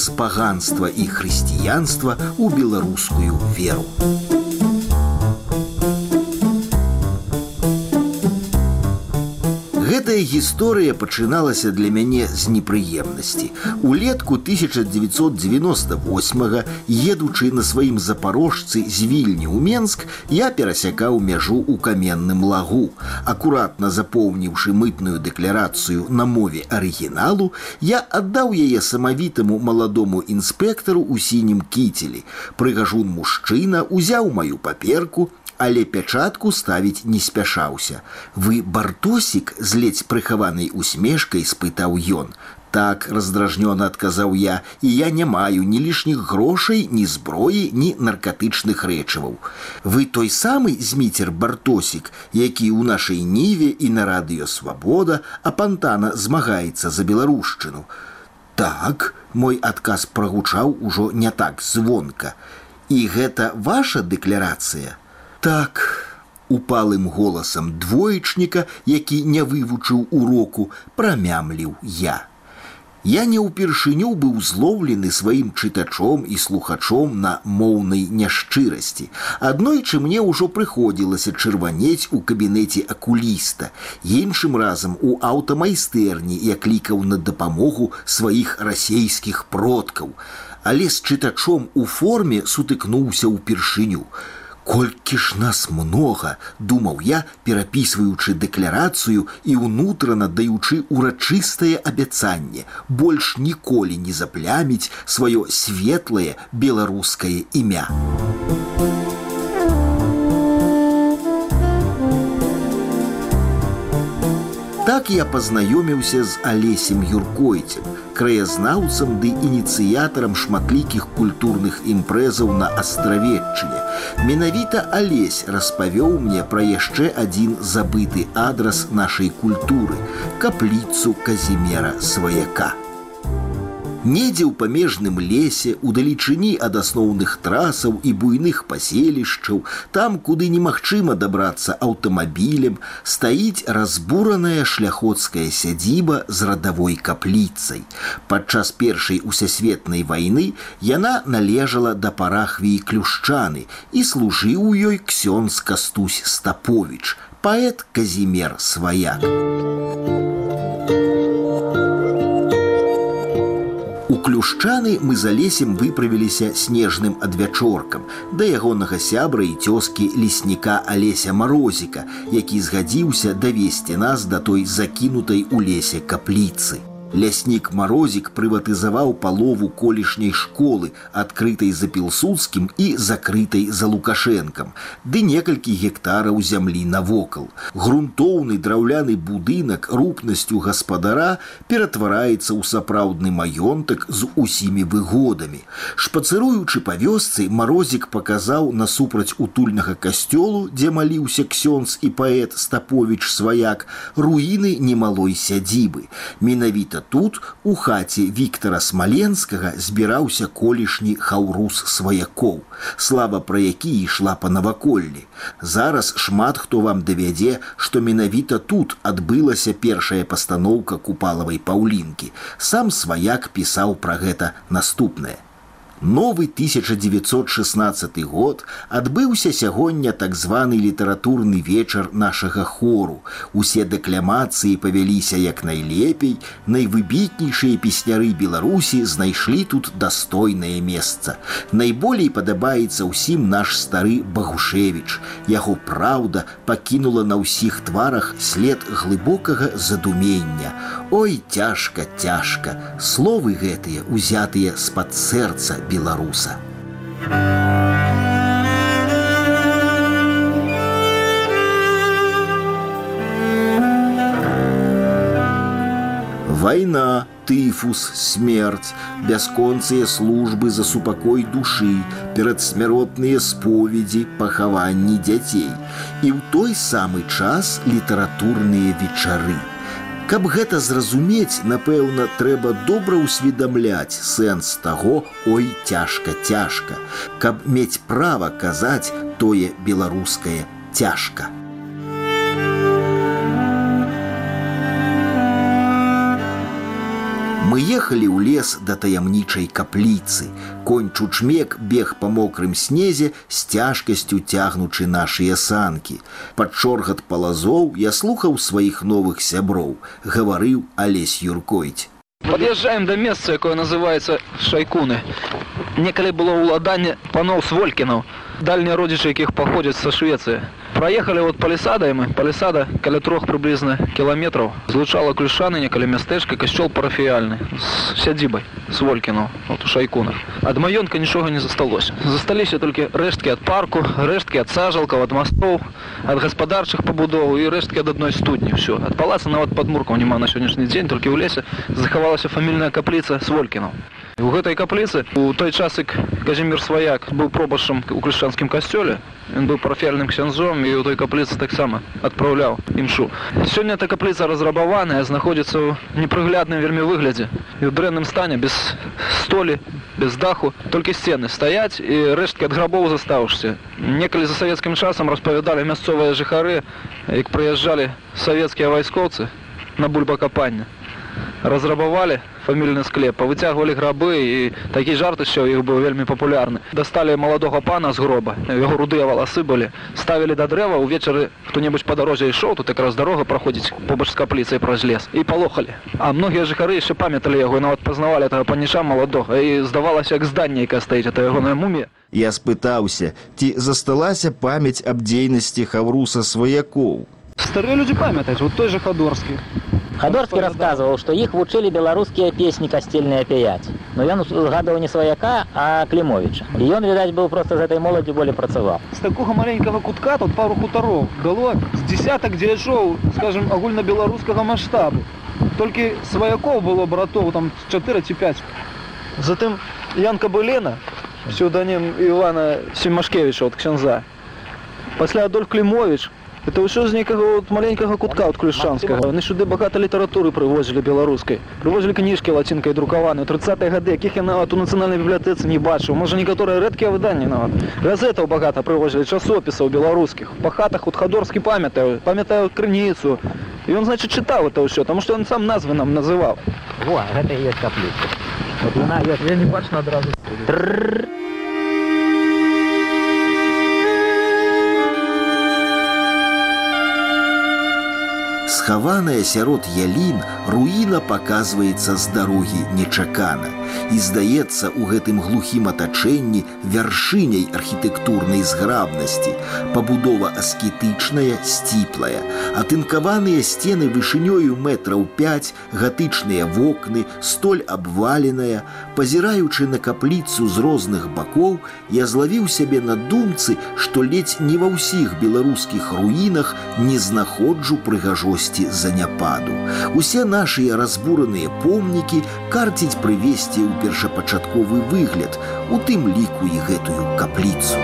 праз паганства і хрысціянства ў беларускую веру. Гэтая гісторыя пачыналася для мяне з непрыемнасці. Улетку 1998 едучы на сваім запарожцы з вільні ў Менск, я перасякаў мяжу ў каменным лагу. Акуратна запоўніўшы мытную дэкларацыю на мове арыгіналу, я аддаў яе самавітаму маладому інспектару ў сінім кіцелі. Прыгажун мужчына узяў маю паперку, але пячатку ставіць не спяшаўся. Вы бартосік з ледзь прыхаванай усмешкай спытаў ён. Так раздражнёна адказаў я, і я не маю ні лішніх грошай, ні зброі, ні наркатычных рэчываў. Вы той самы зміцер бартосік, які ў нашай ніве і на радыё свабода апантана змагаецца за беларушчыну. Так, мой адказ прагучаў ужо не так звонка. І гэта ваша дэкларацыя. Так, упалым голосам двоечніка, які не вывучыў уроку, прамямліў я. Я не ўпершыню быў злоўлены сваім чытачом і слухачом на моўнай няшчырасці. Аднойчы мне ўжо прыходзілася чырванець у кабінеце акуліста. Іншым разам у аўтамайстэрні я клікаў на дапамогу сваіх расейскіх продкаў. Але з чытачом у форме сутыкнуўся ўпершыню. Колькі ж нас много, думаў я, перапісваючы дэкларацыю і ўнутрана даючы урачыстае абяцанне, больш ніколі не запляміць сваё светлае беларускае імя. Так я пазнаёміўся з алесем юркойцем, краязнаўцам ды ініцыятарам шматлікіх культурных імпрэзаў на астравеччыне. Менавіта алесь распавёў мне пра яшчэ адзін забыты адрас нашай культуры, капліцу казімера сваяка. Недзе ў памежным лесе, у далечыні ад асноўных трасаў і буйных паселішчаў, там, куды немагчыма дабрацца аўтамабілем, стаіць разбураная шляходская сядзіба з радавой капліцай. Падчас першай усесветнай вайны яна належала да парахвіі клюшчаны і служыў у ёй ксёнз кастусь Стаповіч, паэт Казімер сваяк. Клюшчаны мы за лесем выправіліся снежным адвячоркам да ягонага сябра і цёскі лесніка алеся марозіка які згадзіўся давесці нас да той закінутай у лесе капліцы Ляснік Марозік прыватызаваў палову колішняй школы, адкрытай за пілсудскім і закрытай за лукашэнкам, ды некалькі гектараў зямлі навокал. Грунтоўны драўляны будынак рупнасцю гаспадара ператвараецца ў сапраўдны маёнтак з усімі выгодамі. Шпацыруючы па вёсцы Марозік паказаў насупраць утульнага касцёлу, дзе маліўся ксёнз і паэт Стаповіч сваяк, руіны немалой сядзібы. Менавіта Тут у хаце Віктора смаленскага збіраўся колішні хаўрус сваякоў слава пра які ішла па наваколлі. Зараз шмат хто вам давядзе што менавіта тут адбылася першая пастаноўка купалавай паўлінкі. Сам сваяк пісаў пра гэта наступнае Новы 1916 год адбыўся сягоння так званы літаратурны вечар нашага хору. Усе дэкламацыі павяліся як найлепей, найвыбітнейшыя песняры Беларусі знайшлі тут дастойнае месца. Найболей падабаецца ўсім наш стары Багушевіч. Яго праўда пакінула на ўсіх тварах след глыбокага задумення. Ой, цяжка, цяжка, словы гэтыя узятыя з-пад сэрца беларуса. Война, тыфус, смерть, бясконцыя службы за супакой душы, перадсмяротныя споведзі, пахаванні дзяцей. І ў той самы час літаратурныя вечары. Каб гэта зразумець, напэўна, трэба добра ўсведамляць сэнс таго, ой цяжка, цяжка, каб мець права казаць тое беларускае цяжка. Мы ехалі ў лес да таямнічай капліцы. Конь чучмек бег па мокрым снезе з цяжкасцю цягнучы нашыя санкі. Пад шоргат палазоў я слухаў сваіх новых сяброў, гаварыў Алесь Юркойць. Пад'язджаем да месца, якое называецца шайкуны. Некалі было ўладанне паноў Сволькінаў, дальнія родзічы якіх паходзяць са Швецыі. Проехали вот палісадай мы палісада каля трох прыблізна кіламетраў злучала клюшаны некалі мястэчка касцёл парафіяльны з сядзібай з волькіну вот у шайкунах ад маёнтка нічога не засталося засталіся толькі рэшткі ад парку рэшткі ад сажалкаў ад мастоў ад гаспадарчых пабудоў і рэшткі ад адной студні ўсё ад палаца нават падмуркаў няма на сённяшні дзень толькі ў лесе захавалася фамільная капліца з волькінаў у гэтай капліцы у той час як казімир сваяк быў пробашам у крышчанскім касцёле ён быў парафіяльным ксяндзом і ў той капліцы таксама адпраўляў імшу сёння эта капліца разрабаваная знаходзіцца ў непрыглядным вельмі выглядзе і ў дрэнным стане без столі без даху толькі сцены стаяць і рэшткі ад грабоў застаўшся некалі за савецкім часам распавядалі мясцовыя жыхары як прыязджалі савецкія вайскоўцы на бульбакапання разрабавалі фамільны склеп павыцягвалі грабы і такі жарт що іх быў вельмі папулярны дасталі маладога пана з гроба яго рудыя валасы былі ставілі да дрэва ўвечары хто-небудзь па дарозе ішоў тут якраз дарога праходзіць побач з капліцай праз лес і палохалі а многія жыхары яшчэ памяталі яго нават пазнавалі этого паніша маладога і здавалася як зданне якая стаіць это ягоная муме я спытаўся ці засталася памяць аб дзейнасці хавруса сваякоў старыя людзі памятаюць вот той же хадорскі Хадорскі расказваў, што іх вучылі беларускія песні касцельныя пяяць. Но ён згадаў не сваяка, а Клімовіча. І ён, відаць, быў проста з гэтай моладзі болей працаваў. З такога маленькага кутка тут пару хутароў дало з дзясятак дзеячоў, скажем, агульнабеларускага маштабу. Толькі сваякоў было братоў там 4 ці 5. Затым Янка Былена, псеўданім Івана Семашкевіча от ксяндза. Пасля Адольф Клімович, Это ўсё з нейкага от маленькага кутка от крышчанскага. Яны сюды багата літаратуры прывозілі беларускай. Прывозілі кніжкі лацінкай друкаваныя 30 гады, якіх я нават у нацыянальнай бібліятэцы не бачыў. Можа некаторыя рэдкія выданні нават. Газетаў багата прывозілі часопісаў беларускіх. Па хатах от хадорскі памятаю, памятаю крыніцу. І ён значит чытаў это ўсё, таму што ён сам назвы нам называў. Во, гэта і ёсць капліца. Вот яна ёсць, я не бачна адразу. Схаваная сярод ялін руіна паказваецца з дарогі нечакана. І здаецца, у гэтым глухім атачэнні вяршыняй архітэктурнай зграбнасці, пабудова аскетычная, сціплая, атынкаваныя сцены вышынёю метраў 5, гатычныя вокны, столь абваленая, пазіраючы на капліцу з розных бакоў, я злавіў сябе на думцы, што ледзь не ва ўсіх беларускіх руінах не знаходжу прыгажосці Злосці заняпаду. Усе нашыя разбураныя помнікі карціць прывесці ў першапачатковы выгляд, у тым ліку і гэтую капліцу.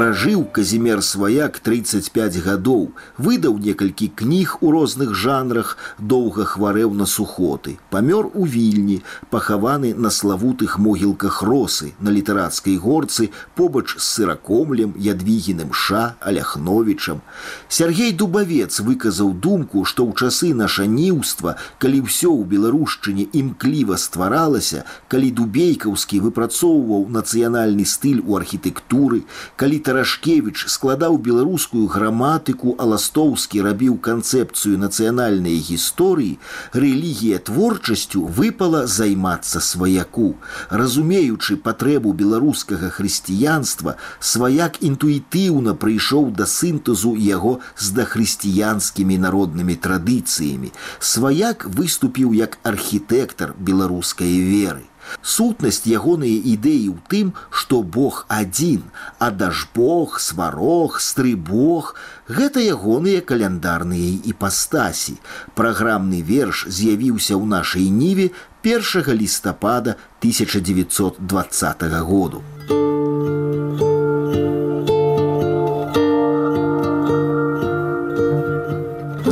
Пражыў казімер сваяк 35 гадоў, выдаў некалькі кніг у розных жанрах, доўга хварэў на сухоты, памёр у вільні, пахаваны на славутых могілках росы на літарацкай горцы побач з сыракомлем ядвігіным ша аляхновічам. Сергей дубавец выказаў думку, што ў часы нашаніўства, калі ўсё ў беларушчыне імкліва стваралася, калі дубейкаўскі выпрацоўваў нацыянальны стыль у архітэктуры, калі Тарашкевич складаў беларускую граматыку, а ластоўскі рабіў канцэпцыю нацыянальнай гісторыі, рэлігія творчасцю выпала займацца сваяку. Разумеючы патрэбу беларускага хрысціянства, сваяк інтуітыўна прыйшоў да сінтэзу яго з дахрысціянскімі народнымі традыцыямі. Сваяк выступіў як архітэктар беларускай веры. Сутнасць ягоныя ідэі ў тым, што Бог адзін, а дажбог, сварог, стрыбог, гэта ягоныя каляндарныя іпастасі. Праграмны верш з'явіўся ў нашай ніве 1 лістапада 1920 году.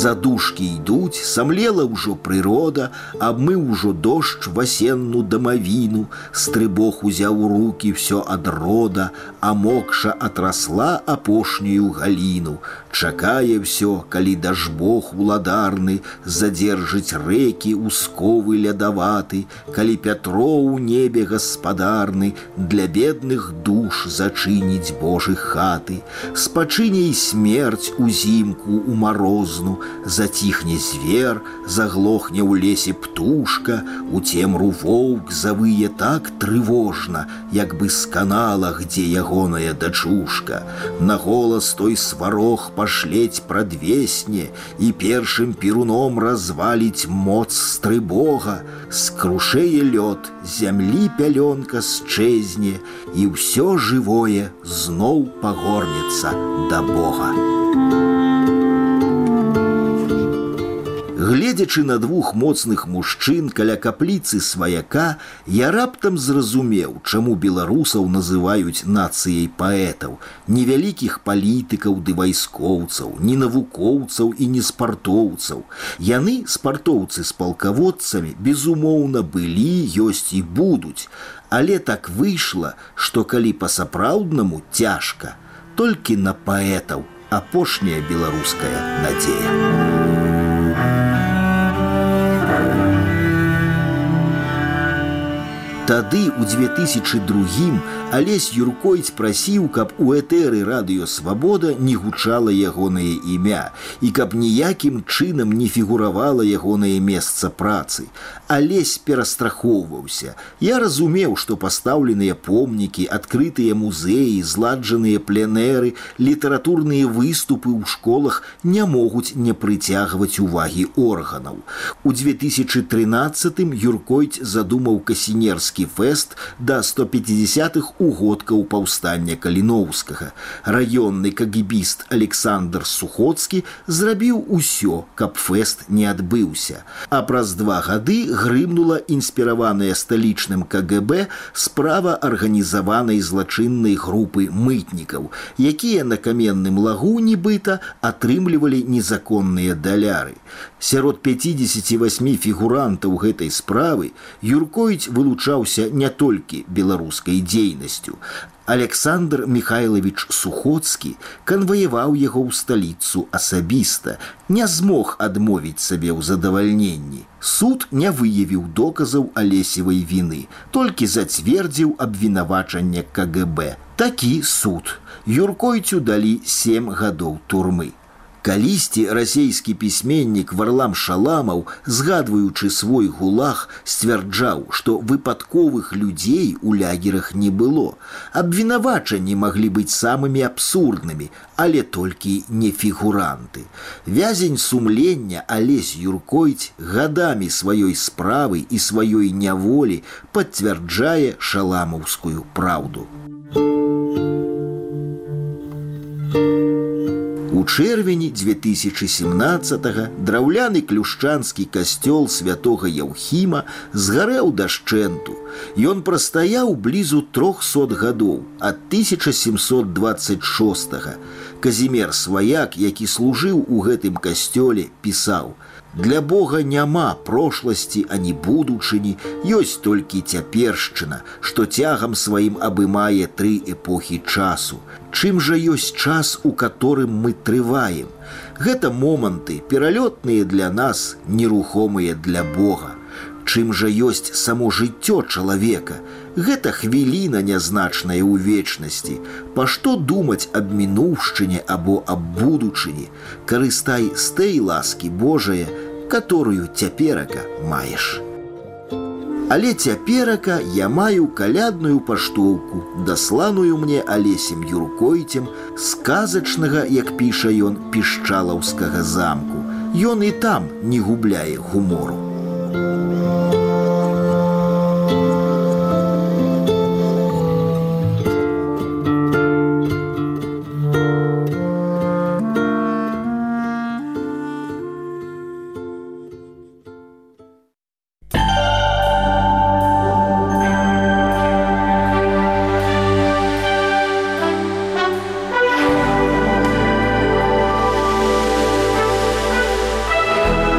Задушкі ідуць, самлела ўжо прырода, абмыў ужо дождж васенну дамавіну, стрыбог узяў у руки все ад рода, а мокша отрасла апошнюю галіну. Чакае все, калі дажбог уладарны, задержыць рэкі усковы лядаваты, калі Пятро ў небе гаспадарны для бедных душ зачыніць Божы хаты, спачыне і смерць узімку у марозну, затихне звер, заглохне ў лесе птушка, у цемру воўк завые так трывожна, як бы сканала, где ягоная дачушка. На голас той сварог пашлець прадвесне і першым перуном разваліць моц стрыбога, скрушее лёд, зямлі пялёнка счэзне, і ўсё жывое зноў пагорнецца да Бога. Гледзячы на двух моцных мужчын каля капліцы сваяка, я раптам зразумеў, чаму беларусаў называюць нацыяй паэтаў, невялікіх палітыкаў ды вайскоўцаў, ні навукоўцаў і не спартоўцаў. Яны спартоўцы з палкаводцамі, безумоўна, былі, ёсць і будуць. Але так выйшла, што калі па-сапраўднаму цяжка, толькі на паэтаў апошняя беларуская надзея. Тады у 2002 Алесь Юркоіць прасіў, каб у этэры радыёвабода не гучала ягонае імя і каб ніякім чынам не фігуравала ягонае месца працы. Алесь перастрахоўваўся. Я разумеў, што пастаўленыя помнікі, адкрытыя музеі, зладжаныя пленэры, літаратурныя выступы ў школах не могуць не прыцягваць увагі органаў. У 2013 Юркоіць задумаў касінерскі Каліноўскі фэст да 150-х угодкаў паўстання каліноўскага. Раённы кагібіст Александр Сухоцкі зрабіў усё, каб фэст не адбыўся. А праз два гады грымнула інспіраваная сталічным КГБ справа арганізаванай злачыннай групы мытнікаў, якія на каменным лагу нібыта атрымлівалі незаконныя даляры. Сярод 58 фігурантаў гэтай справы Юркоіць вылучаўся займаўся не толькі беларускай дзейнасцю. Александр Михайлович Сухоцкі канваяваў яго ў сталіцу асабіста, не змог адмовіць сабе ў задавальненні. Суд не выявіў доказаў алесевай віны, толькі зацвердзіў абвінавачанне КГБ. Такі суд. Юркойцю далі сем гадоў турмы. Калісьці расійскі пісьменнік варлам шаламаў, згадваючы свой гулах, сцвярджаў, што выпадковых людзей у лягерах не было. Абвінавачанні маглі быць самымі абсурднымі, але толькі не фігуранты. Вязень сумлення алесь юркойць гадамі сваёй справы і сваёй няволі пацвярджае шаламаўскую праўду. Чэрвені 2017 драўляны клюшчанскі касцёл святого Яўхіма згарэў дашчэнту. Ён прастаяў блізу 300 гадоў ад 1726. Казімер сваяк, які служыў у гэтым касцёле, пісаў: для Бога няма прошласці, ані будучыні, ёсць толькі цяпершчына, што цягам сваім абымае тры эпохі часу. Чым жа ёсць час, у которым мы трываем? Гэта моманты, пералётныя для нас, нерухомыя для Бога. Чым жа ёсць само жыццё чалавека, Гэта хвіліна нязначная ў вечнасці. Па што думаць аб мінуўшчыне або аб будучыні, карыстай з той ласкі Божае, которую цяперака маеш. Але цяперака я маю калядную паштоўку, дасланую мне алесем юркойцем, сказачнага, як піша ён пішчалаўскага замку. Ён і там не губляе гумору.